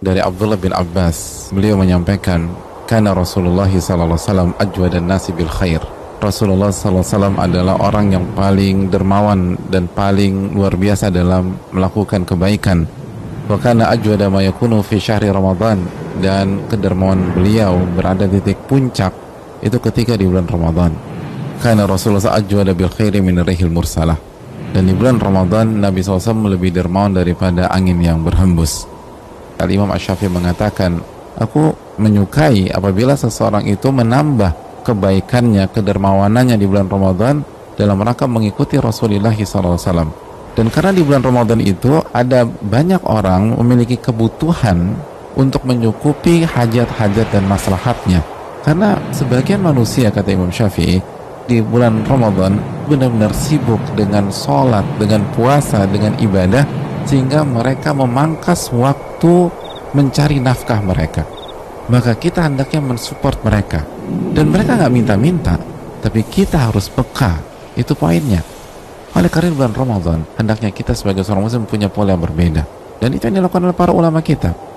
dari Abdullah bin Abbas beliau menyampaikan karena Rasulullah SAW ajwadan nasi khair. Rasulullah SAW adalah orang yang paling dermawan dan paling luar biasa dalam melakukan kebaikan. Wa kana ajwada ma yakunu fi syahri Ramadan. Dan kedermawan beliau berada di titik puncak itu ketika di bulan Ramadan. Karena Rasulullah ajwada bil khairi min rihil mursalah. Dan di bulan Ramadan Nabi SAW lebih dermawan daripada angin yang berhembus Al-Imam Ash-Syafi'i mengatakan, aku menyukai apabila seseorang itu menambah kebaikannya, kedermawanannya di bulan Ramadan dalam rangka mengikuti Rasulullah SAW. Dan karena di bulan Ramadan itu ada banyak orang memiliki kebutuhan untuk menyukupi hajat-hajat dan maslahatnya. Karena sebagian manusia, kata Imam Syafi'i, di bulan Ramadan benar-benar sibuk dengan sholat, dengan puasa, dengan ibadah, sehingga mereka memangkas waktu mencari nafkah mereka. Maka kita hendaknya mensupport mereka. Dan mereka nggak minta-minta tapi kita harus peka. Itu poinnya. Oleh karena bulan Ramadan hendaknya kita sebagai seorang muslim punya pola yang berbeda. Dan itu yang dilakukan oleh para ulama kita